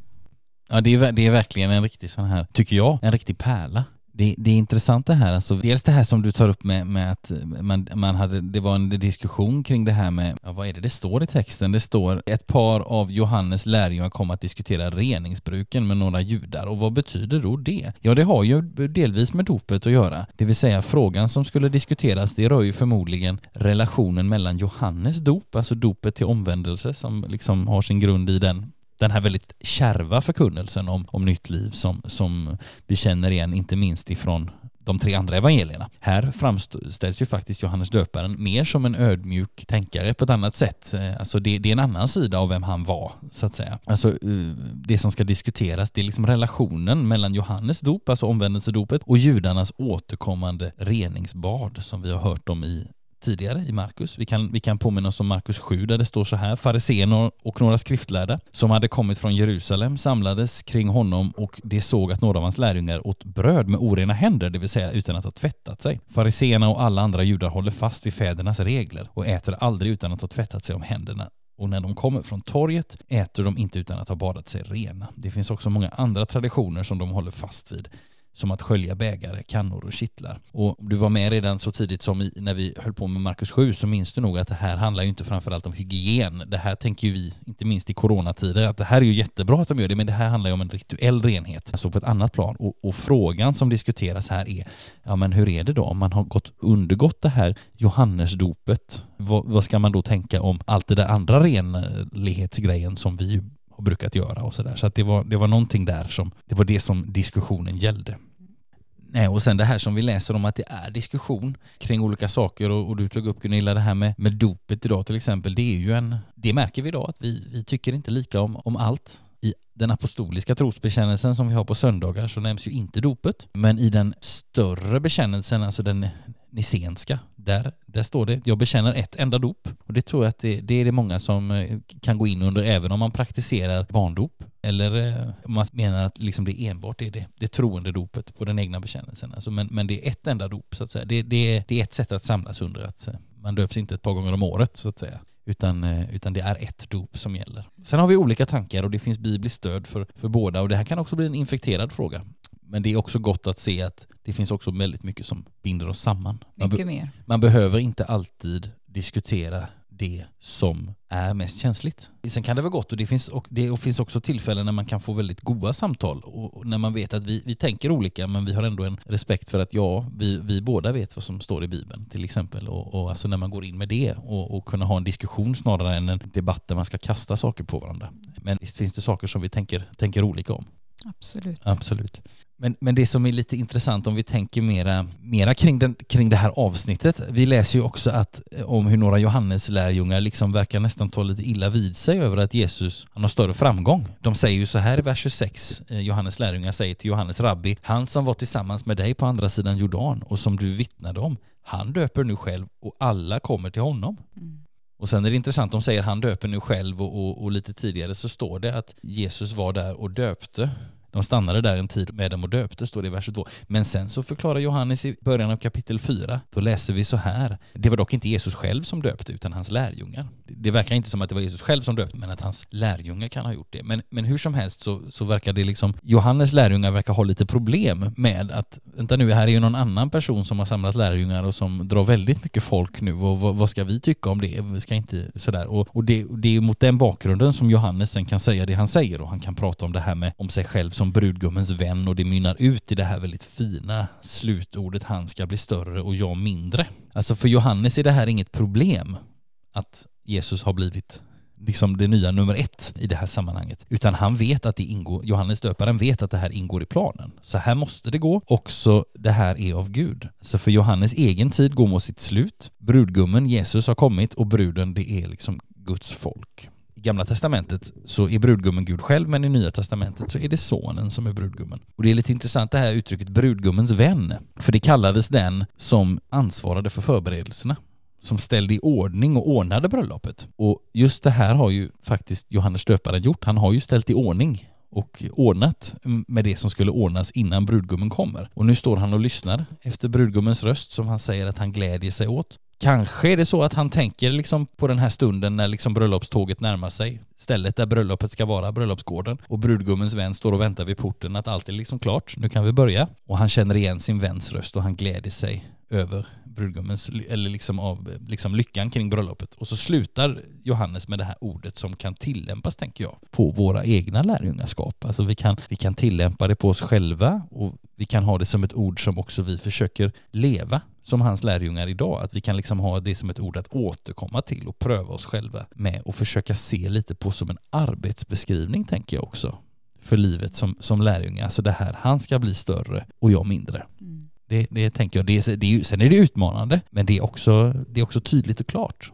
Ja, det är, det är verkligen en riktig sån här, tycker jag, en riktig pärla. Det, det är intressant det här, alltså dels det här som du tar upp med, med att man, man hade, det var en diskussion kring det här med, ja, vad är det det står i texten? Det står ett par av Johannes lärjungar kom att diskutera reningsbruken med några judar och vad betyder då det? Ja, det har ju delvis med dopet att göra, det vill säga frågan som skulle diskuteras, det rör ju förmodligen relationen mellan Johannes dop, alltså dopet till omvändelse som liksom har sin grund i den den här väldigt kärva förkunnelsen om, om nytt liv som, som vi känner igen, inte minst ifrån de tre andra evangelierna. Här framställs ju faktiskt Johannes döparen mer som en ödmjuk tänkare på ett annat sätt. Eh, alltså det, det, är en annan sida av vem han var, så att säga. Alltså eh, det som ska diskuteras, det är liksom relationen mellan Johannes dop, alltså omvändelsedopet, och judarnas återkommande reningsbad som vi har hört om i tidigare i Markus. Vi kan, vi kan påminna oss om Markus 7 där det står så här. Fariséerna och några skriftlärda som hade kommit från Jerusalem samlades kring honom och de såg att några av hans lärjungar åt bröd med orena händer, det vill säga utan att ha tvättat sig. Fariséerna och alla andra judar håller fast vid fädernas regler och äter aldrig utan att ha tvättat sig om händerna och när de kommer från torget äter de inte utan att ha badat sig rena. Det finns också många andra traditioner som de håller fast vid som att skölja bägare, kannor och kittlar. Och du var med redan så tidigt som i, när vi höll på med Markus 7 så minns du nog att det här handlar ju inte framförallt om hygien. Det här tänker ju vi, inte minst i coronatider, att det här är ju jättebra att de gör det, men det här handlar ju om en rituell renhet, alltså på ett annat plan. Och, och frågan som diskuteras här är, ja men hur är det då om man har gått undergått det här Johannesdopet? Vad, vad ska man då tänka om allt det där andra renlighetsgrejen som vi har brukat göra och sådär. Så att det var, det var någonting där som, det var det som diskussionen gällde. Nej, och sen det här som vi läser om att det är diskussion kring olika saker och, och, du tog upp Gunilla det här med, med dopet idag till exempel. Det är ju en, det märker vi idag att vi, vi tycker inte lika om, om allt. I den apostoliska trosbekännelsen som vi har på söndagar så nämns ju inte dopet. Men i den större bekännelsen, alltså den nicenska, där, där står det jag bekänner ett enda dop. Och det tror jag att det, det är det många som eh, kan gå in under även om man praktiserar barndop. Eller eh, om man menar att liksom det enbart är det, det troende dopet på den egna bekännelsen. Alltså, men, men det är ett enda dop så att säga. Det, det, det är ett sätt att samlas under att eh, man döps inte ett par gånger om året så att säga utan, utan det är ett dop som gäller. Sen har vi olika tankar och det finns bibliskt stöd för, för båda och det här kan också bli en infekterad fråga. Men det är också gott att se att det finns också väldigt mycket som binder oss samman. Man, be mer. man behöver inte alltid diskutera det som är mest känsligt. Sen kan det vara gott och det finns, och det finns också tillfällen när man kan få väldigt goda samtal och när man vet att vi, vi tänker olika men vi har ändå en respekt för att ja, vi, vi båda vet vad som står i Bibeln till exempel och, och alltså när man går in med det och, och kunna ha en diskussion snarare än en debatt där man ska kasta saker på varandra. Men visst finns det saker som vi tänker, tänker olika om. Absolut. Absolut. Men, men det som är lite intressant om vi tänker mera, mera kring, den, kring det här avsnittet. Vi läser ju också att, eh, om hur några Johannes lärjungar liksom verkar nästan ta lite illa vid sig över att Jesus han har större framgång. De säger ju så här i vers 26, eh, Johannes lärjungar säger till Johannes rabbi, han som var tillsammans med dig på andra sidan Jordan och som du vittnade om, han döper nu själv och alla kommer till honom. Mm. Och sen är det intressant, de säger han döper nu själv och, och, och, lite tidigare så står det att Jesus var där och döpte de stannade där en tid med dem och döpte, står det i vers 2. Men sen så förklarar Johannes i början av kapitel 4, då läser vi så här. Det var dock inte Jesus själv som döpte, utan hans lärjungar. Det verkar inte som att det var Jesus själv som döpte, men att hans lärjungar kan ha gjort det. Men, men hur som helst så, så verkar det liksom, Johannes lärjungar verkar ha lite problem med att, vänta nu, här är ju någon annan person som har samlat lärjungar och som drar väldigt mycket folk nu och vad, vad ska vi tycka om det? Vi ska inte sådär. Och, och det, det är mot den bakgrunden som Johannes sen kan säga det han säger och han kan prata om det här med om sig själv som brudgummens vän och det mynnar ut i det här väldigt fina slutordet han ska bli större och jag mindre. Alltså för Johannes är det här inget problem att Jesus har blivit liksom det nya nummer ett i det här sammanhanget. Utan han vet att det ingår, Johannes döparen vet att det här ingår i planen. Så här måste det gå. Också det här är av Gud. Så för Johannes egen tid går mot sitt slut. Brudgummen Jesus har kommit och bruden det är liksom Guds folk. Gamla testamentet så är brudgummen Gud själv, men i Nya testamentet så är det sonen som är brudgummen. Och det är lite intressant det här uttrycket brudgummens vän, för det kallades den som ansvarade för förberedelserna som ställde i ordning och ordnade bröllopet. Och just det här har ju faktiskt Johannes döparen gjort. Han har ju ställt i ordning och ordnat med det som skulle ordnas innan brudgummen kommer. Och nu står han och lyssnar efter brudgummens röst som han säger att han glädjer sig åt. Kanske är det så att han tänker liksom på den här stunden när liksom bröllopståget närmar sig. Stället där bröllopet ska vara, bröllopsgården. Och brudgummens vän står och väntar vid porten att allt är liksom klart. Nu kan vi börja. Och han känner igen sin väns röst och han gläder sig över brudgummens, eller liksom av liksom lyckan kring bröllopet. Och så slutar Johannes med det här ordet som kan tillämpas, tänker jag, på våra egna lärjungaskap. Alltså vi kan, vi kan tillämpa det på oss själva och vi kan ha det som ett ord som också vi försöker leva som hans lärjungar idag. Att vi kan liksom ha det som ett ord att återkomma till och pröva oss själva med och försöka se lite på som en arbetsbeskrivning, tänker jag också för livet som, som lärjunge. Alltså det här, han ska bli större och jag mindre. Mm. Det, det tänker jag. Det det sen är det utmanande, men det är, också, det är också tydligt och klart.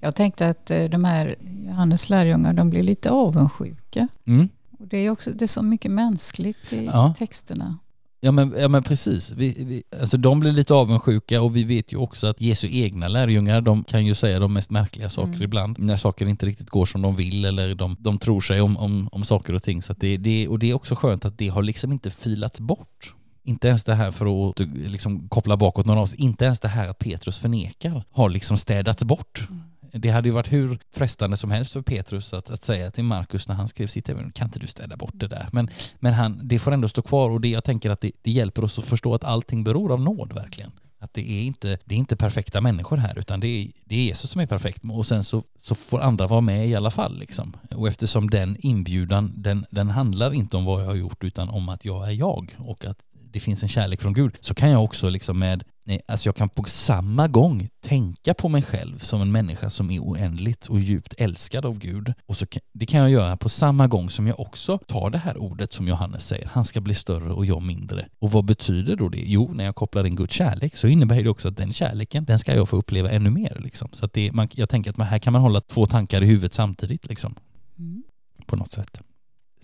Jag tänkte att eh, de här Johannes lärjungar, de blir lite avundsjuka. Mm. Och det är också det är så mycket mänskligt i ja. texterna. Ja men, ja men precis. Vi, vi, alltså de blir lite avundsjuka och vi vet ju också att Jesu egna lärjungar de kan ju säga de mest märkliga saker mm. ibland. När saker inte riktigt går som de vill eller de, de tror sig om, om, om saker och ting. Så det, det, och det är också skönt att det har liksom inte filats bort. Inte ens det här för att liksom koppla bakåt några avsnitt, inte ens det här att Petrus förnekar har liksom städats bort. Mm. Det hade ju varit hur frestande som helst för Petrus att, att säga till Markus när han skrev sitt även kan inte du städa bort det där? Men, men han, det får ändå stå kvar och det, jag tänker att det, det hjälper oss att förstå att allting beror av nåd verkligen. Att det är inte, det är inte perfekta människor här utan det är, det är Jesus som är perfekt och sen så, så får andra vara med i alla fall. Liksom. Och eftersom den inbjudan, den, den handlar inte om vad jag har gjort utan om att jag är jag och att det finns en kärlek från Gud, så kan jag också liksom med Nej, alltså jag kan på samma gång tänka på mig själv som en människa som är oändligt och djupt älskad av Gud. Och så kan, det kan jag göra på samma gång som jag också tar det här ordet som Johannes säger, han ska bli större och jag mindre. Och vad betyder då det? Jo, när jag kopplar in Guds kärlek så innebär det också att den kärleken, den ska jag få uppleva ännu mer. Liksom. Så att det, man, jag tänker att här kan man hålla två tankar i huvudet samtidigt. Liksom. Mm. På något sätt.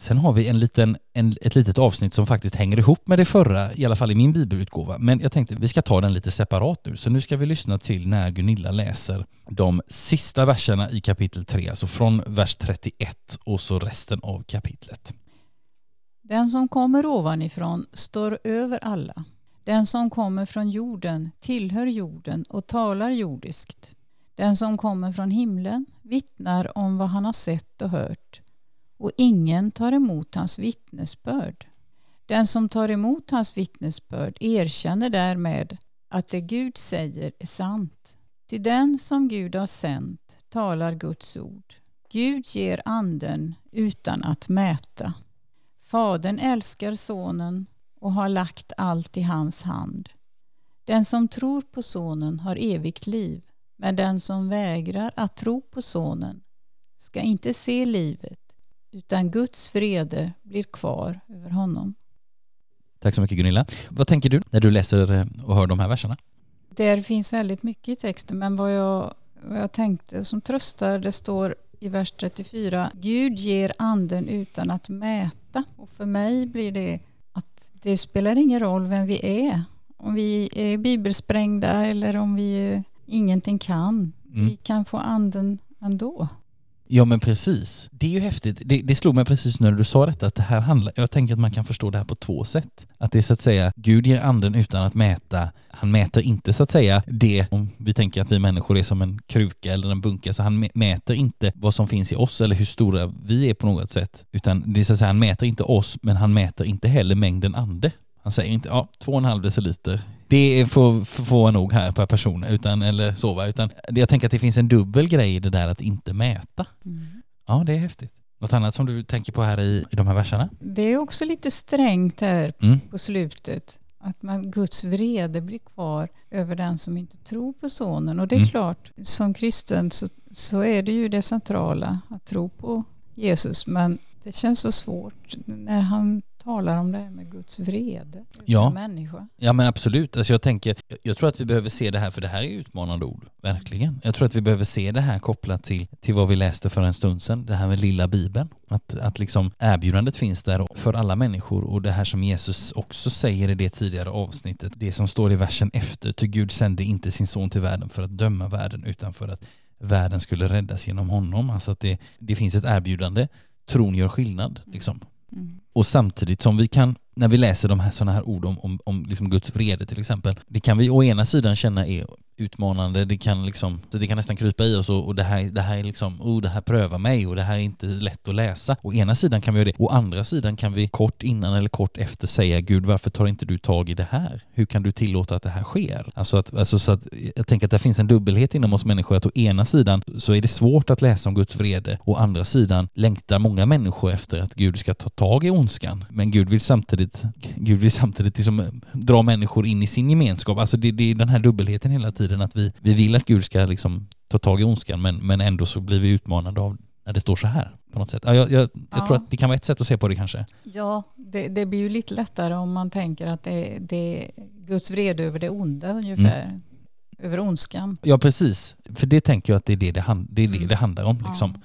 Sen har vi en liten, en, ett litet avsnitt som faktiskt hänger ihop med det förra, i alla fall i min bibelutgåva. Men jag tänkte vi ska ta den lite separat nu. Så nu ska vi lyssna till när Gunilla läser de sista verserna i kapitel 3, alltså från vers 31 och så resten av kapitlet. Den som kommer ovanifrån står över alla. Den som kommer från jorden tillhör jorden och talar jordiskt. Den som kommer från himlen vittnar om vad han har sett och hört och ingen tar emot hans vittnesbörd. Den som tar emot hans vittnesbörd erkänner därmed att det Gud säger är sant. Till den som Gud har sänt talar Guds ord. Gud ger anden utan att mäta. Fadern älskar sonen och har lagt allt i hans hand. Den som tror på sonen har evigt liv, men den som vägrar att tro på sonen ska inte se livet, utan Guds vrede blir kvar över honom. Tack så mycket Gunilla. Vad tänker du när du läser eh, och hör de här verserna? Där finns väldigt mycket i texten, men vad jag, vad jag tänkte som tröstar, det står i vers 34, Gud ger anden utan att mäta. Och för mig blir det att det spelar ingen roll vem vi är. Om vi är bibelsprängda eller om vi ingenting kan. Mm. Vi kan få anden ändå. Ja men precis. Det är ju häftigt. Det, det slog mig precis när du sa detta att det här handlar, jag tänker att man kan förstå det här på två sätt. Att det är så att säga, Gud ger anden utan att mäta. Han mäter inte så att säga det, om vi tänker att vi människor är som en kruka eller en bunke, så han mäter inte vad som finns i oss eller hur stora vi är på något sätt. Utan det är så att säga, han mäter inte oss, men han mäter inte heller mängden ande. Han säger inte, ja, två och en halv deciliter det får, få nog här per person, utan, eller sova, utan jag tänker att det finns en dubbel grej i det där att inte mäta. Mm. Ja, det är häftigt. Något annat som du tänker på här i, i de här verserna? Det är också lite strängt här mm. på slutet. Att man, Guds vrede blir kvar över den som inte tror på sonen. Och det är mm. klart, som kristen så, så är det ju det centrala att tro på Jesus. Men det känns så svårt när han talar om det här med Guds vrede ja. människa. Ja men absolut. Alltså jag tänker, jag tror att vi behöver se det här, för det här är utmanande ord, verkligen. Jag tror att vi behöver se det här kopplat till, till vad vi läste för en stund sedan, det här med lilla bibeln. Att, att liksom erbjudandet finns där för alla människor och det här som Jesus också säger i det tidigare avsnittet, det som står i versen efter, ty Gud sände inte sin son till världen för att döma världen utan för att världen skulle räddas genom honom. Alltså att det, det finns ett erbjudande, tron gör skillnad. Liksom. Mm. Och samtidigt som vi kan, när vi läser de här sådana här ord om, om, om liksom Guds vrede till exempel, det kan vi å ena sidan känna är utmanande, det kan liksom, det kan nästan krypa i oss och, och det här, det här är liksom, oh det här prövar mig och det här är inte lätt att läsa. Å ena sidan kan vi göra det, å andra sidan kan vi kort innan eller kort efter säga Gud varför tar inte du tag i det här? Hur kan du tillåta att det här sker? Alltså att, alltså så att jag tänker att det finns en dubbelhet inom oss människor, att å ena sidan så är det svårt att läsa om Guds vrede, å andra sidan längtar många människor efter att Gud ska ta tag i ondskan. Men Gud vill samtidigt, Gud vill samtidigt liksom dra människor in i sin gemenskap. Alltså det, det är den här dubbelheten hela tiden att vi, vi vill att Gud ska liksom ta tag i ondskan men, men ändå så blir vi utmanade av när det står så här på något sätt. Jag, jag, jag ja. tror att det kan vara ett sätt att se på det kanske. Ja, det, det blir ju lite lättare om man tänker att det, det är Guds vrede över det onda ungefär. Mm. Över ondskan. Ja, precis. För det tänker jag att det är det det, hand, det, är det, mm. det handlar om. Liksom. Ja.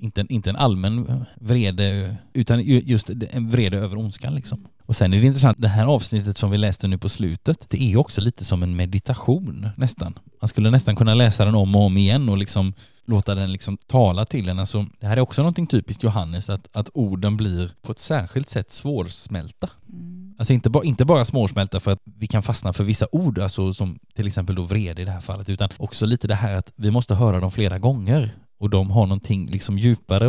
Inte, inte en allmän vrede, utan just en vrede över ondskan. Liksom. Och sen är det intressant, det här avsnittet som vi läste nu på slutet, det är också lite som en meditation nästan. Man skulle nästan kunna läsa den om och om igen och liksom låta den liksom tala till en. Alltså, det här är också någonting typiskt Johannes, att, att orden blir på ett särskilt sätt svårsmälta. Mm. Alltså inte, ba, inte bara småsmälta för att vi kan fastna för vissa ord, alltså som till exempel då vrede i det här fallet, utan också lite det här att vi måste höra dem flera gånger och de har någonting liksom djupare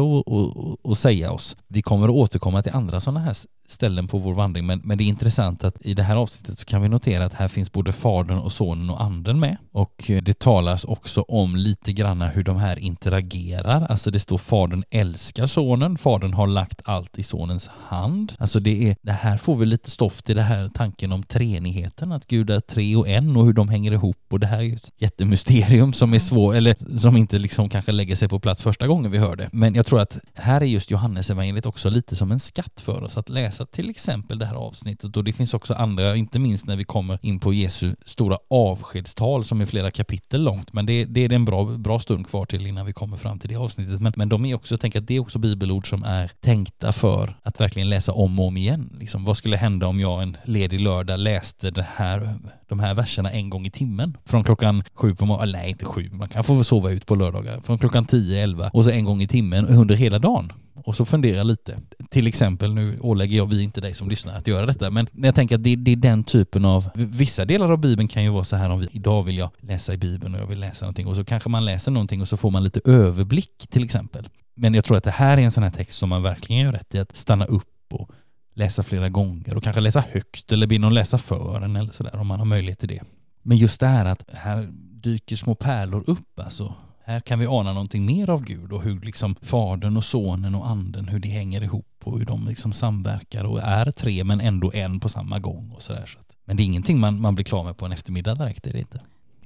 att säga oss. Vi kommer att återkomma till andra sådana här ställen på vår vandring men, men det är intressant att i det här avsnittet så kan vi notera att här finns både Fadern och Sonen och Anden med och eh, det talas också om lite granna hur de här interagerar. Alltså det står Fadern älskar Sonen, Fadern har lagt allt i Sonens hand. Alltså det är, det här får vi lite stoff till det här tanken om treenigheten, att Gud är tre och en och hur de hänger ihop och det här är ju ett jättemysterium som är svårt, eller som inte liksom kanske lägger sig på plats första gången vi hör det. Men jag tror att här är just Johannes evangeliet också lite som en skatt för oss att läsa till exempel det här avsnittet och det finns också andra, inte minst när vi kommer in på Jesu stora avskedstal som är flera kapitel långt, men det, det är en bra, bra stund kvar till innan vi kommer fram till det avsnittet. Men, men de är också, jag tänker att det är också bibelord som är tänkta för att verkligen läsa om och om igen. Liksom, vad skulle hända om jag en ledig lördag läste det här, de här verserna en gång i timmen? Från klockan sju på morgonen, nej inte sju, man kan få sova ut på lördagar. Från klockan tio, elva och så en gång i timmen under hela dagen och så fundera lite. Till exempel, nu ålägger jag vi inte dig som lyssnar att göra detta, men jag tänker att det, det, är den typen av, vissa delar av Bibeln kan ju vara så här om vi, idag vill jag läsa i Bibeln och jag vill läsa någonting och så kanske man läser någonting och så får man lite överblick till exempel. Men jag tror att det här är en sån här text som man verkligen gör rätt i att stanna upp och läsa flera gånger och kanske läsa högt eller be någon läsa för en eller sådär om man har möjlighet till det. Men just det här att här dyker små pärlor upp alltså. Här kan vi ana någonting mer av Gud och hur liksom Fadern och Sonen och Anden, hur det hänger ihop och hur de liksom samverkar och är tre men ändå en på samma gång och sådär. Så men det är ingenting man, man blir klar med på en eftermiddag direkt, är det inte.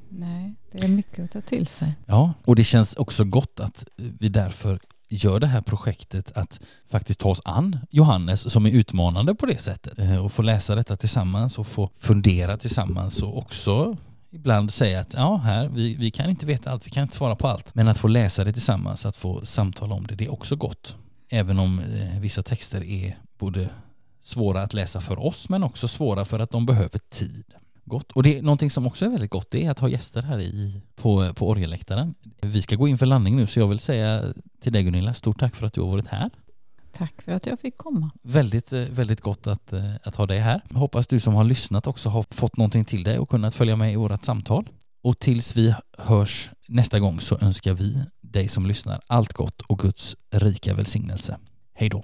Nej, det är mycket att ta till sig. Ja, och det känns också gott att vi därför gör det här projektet att faktiskt ta oss an Johannes som är utmanande på det sättet eh, och få läsa detta tillsammans och få fundera tillsammans och också ibland säga att ja, här, vi, vi kan inte veta allt, vi kan inte svara på allt. Men att få läsa det tillsammans, att få samtala om det, det är också gott. Även om eh, vissa texter är både svåra att läsa för oss men också svåra för att de behöver tid. Gott. Och det är någonting som också är väldigt gott, det är att ha gäster här i, på, på orgelläktaren. Vi ska gå in för landning nu så jag vill säga till dig Gunilla, stort tack för att du har varit här. Tack för att jag fick komma. Väldigt, eh, väldigt gott att, eh, att ha dig här. Hoppas du som har lyssnat också har fått någonting till dig och kunnat följa med i vårt samtal. Och tills vi hörs nästa gång så önskar vi dig som lyssnar allt gott och Guds rika välsignelse. Hej då!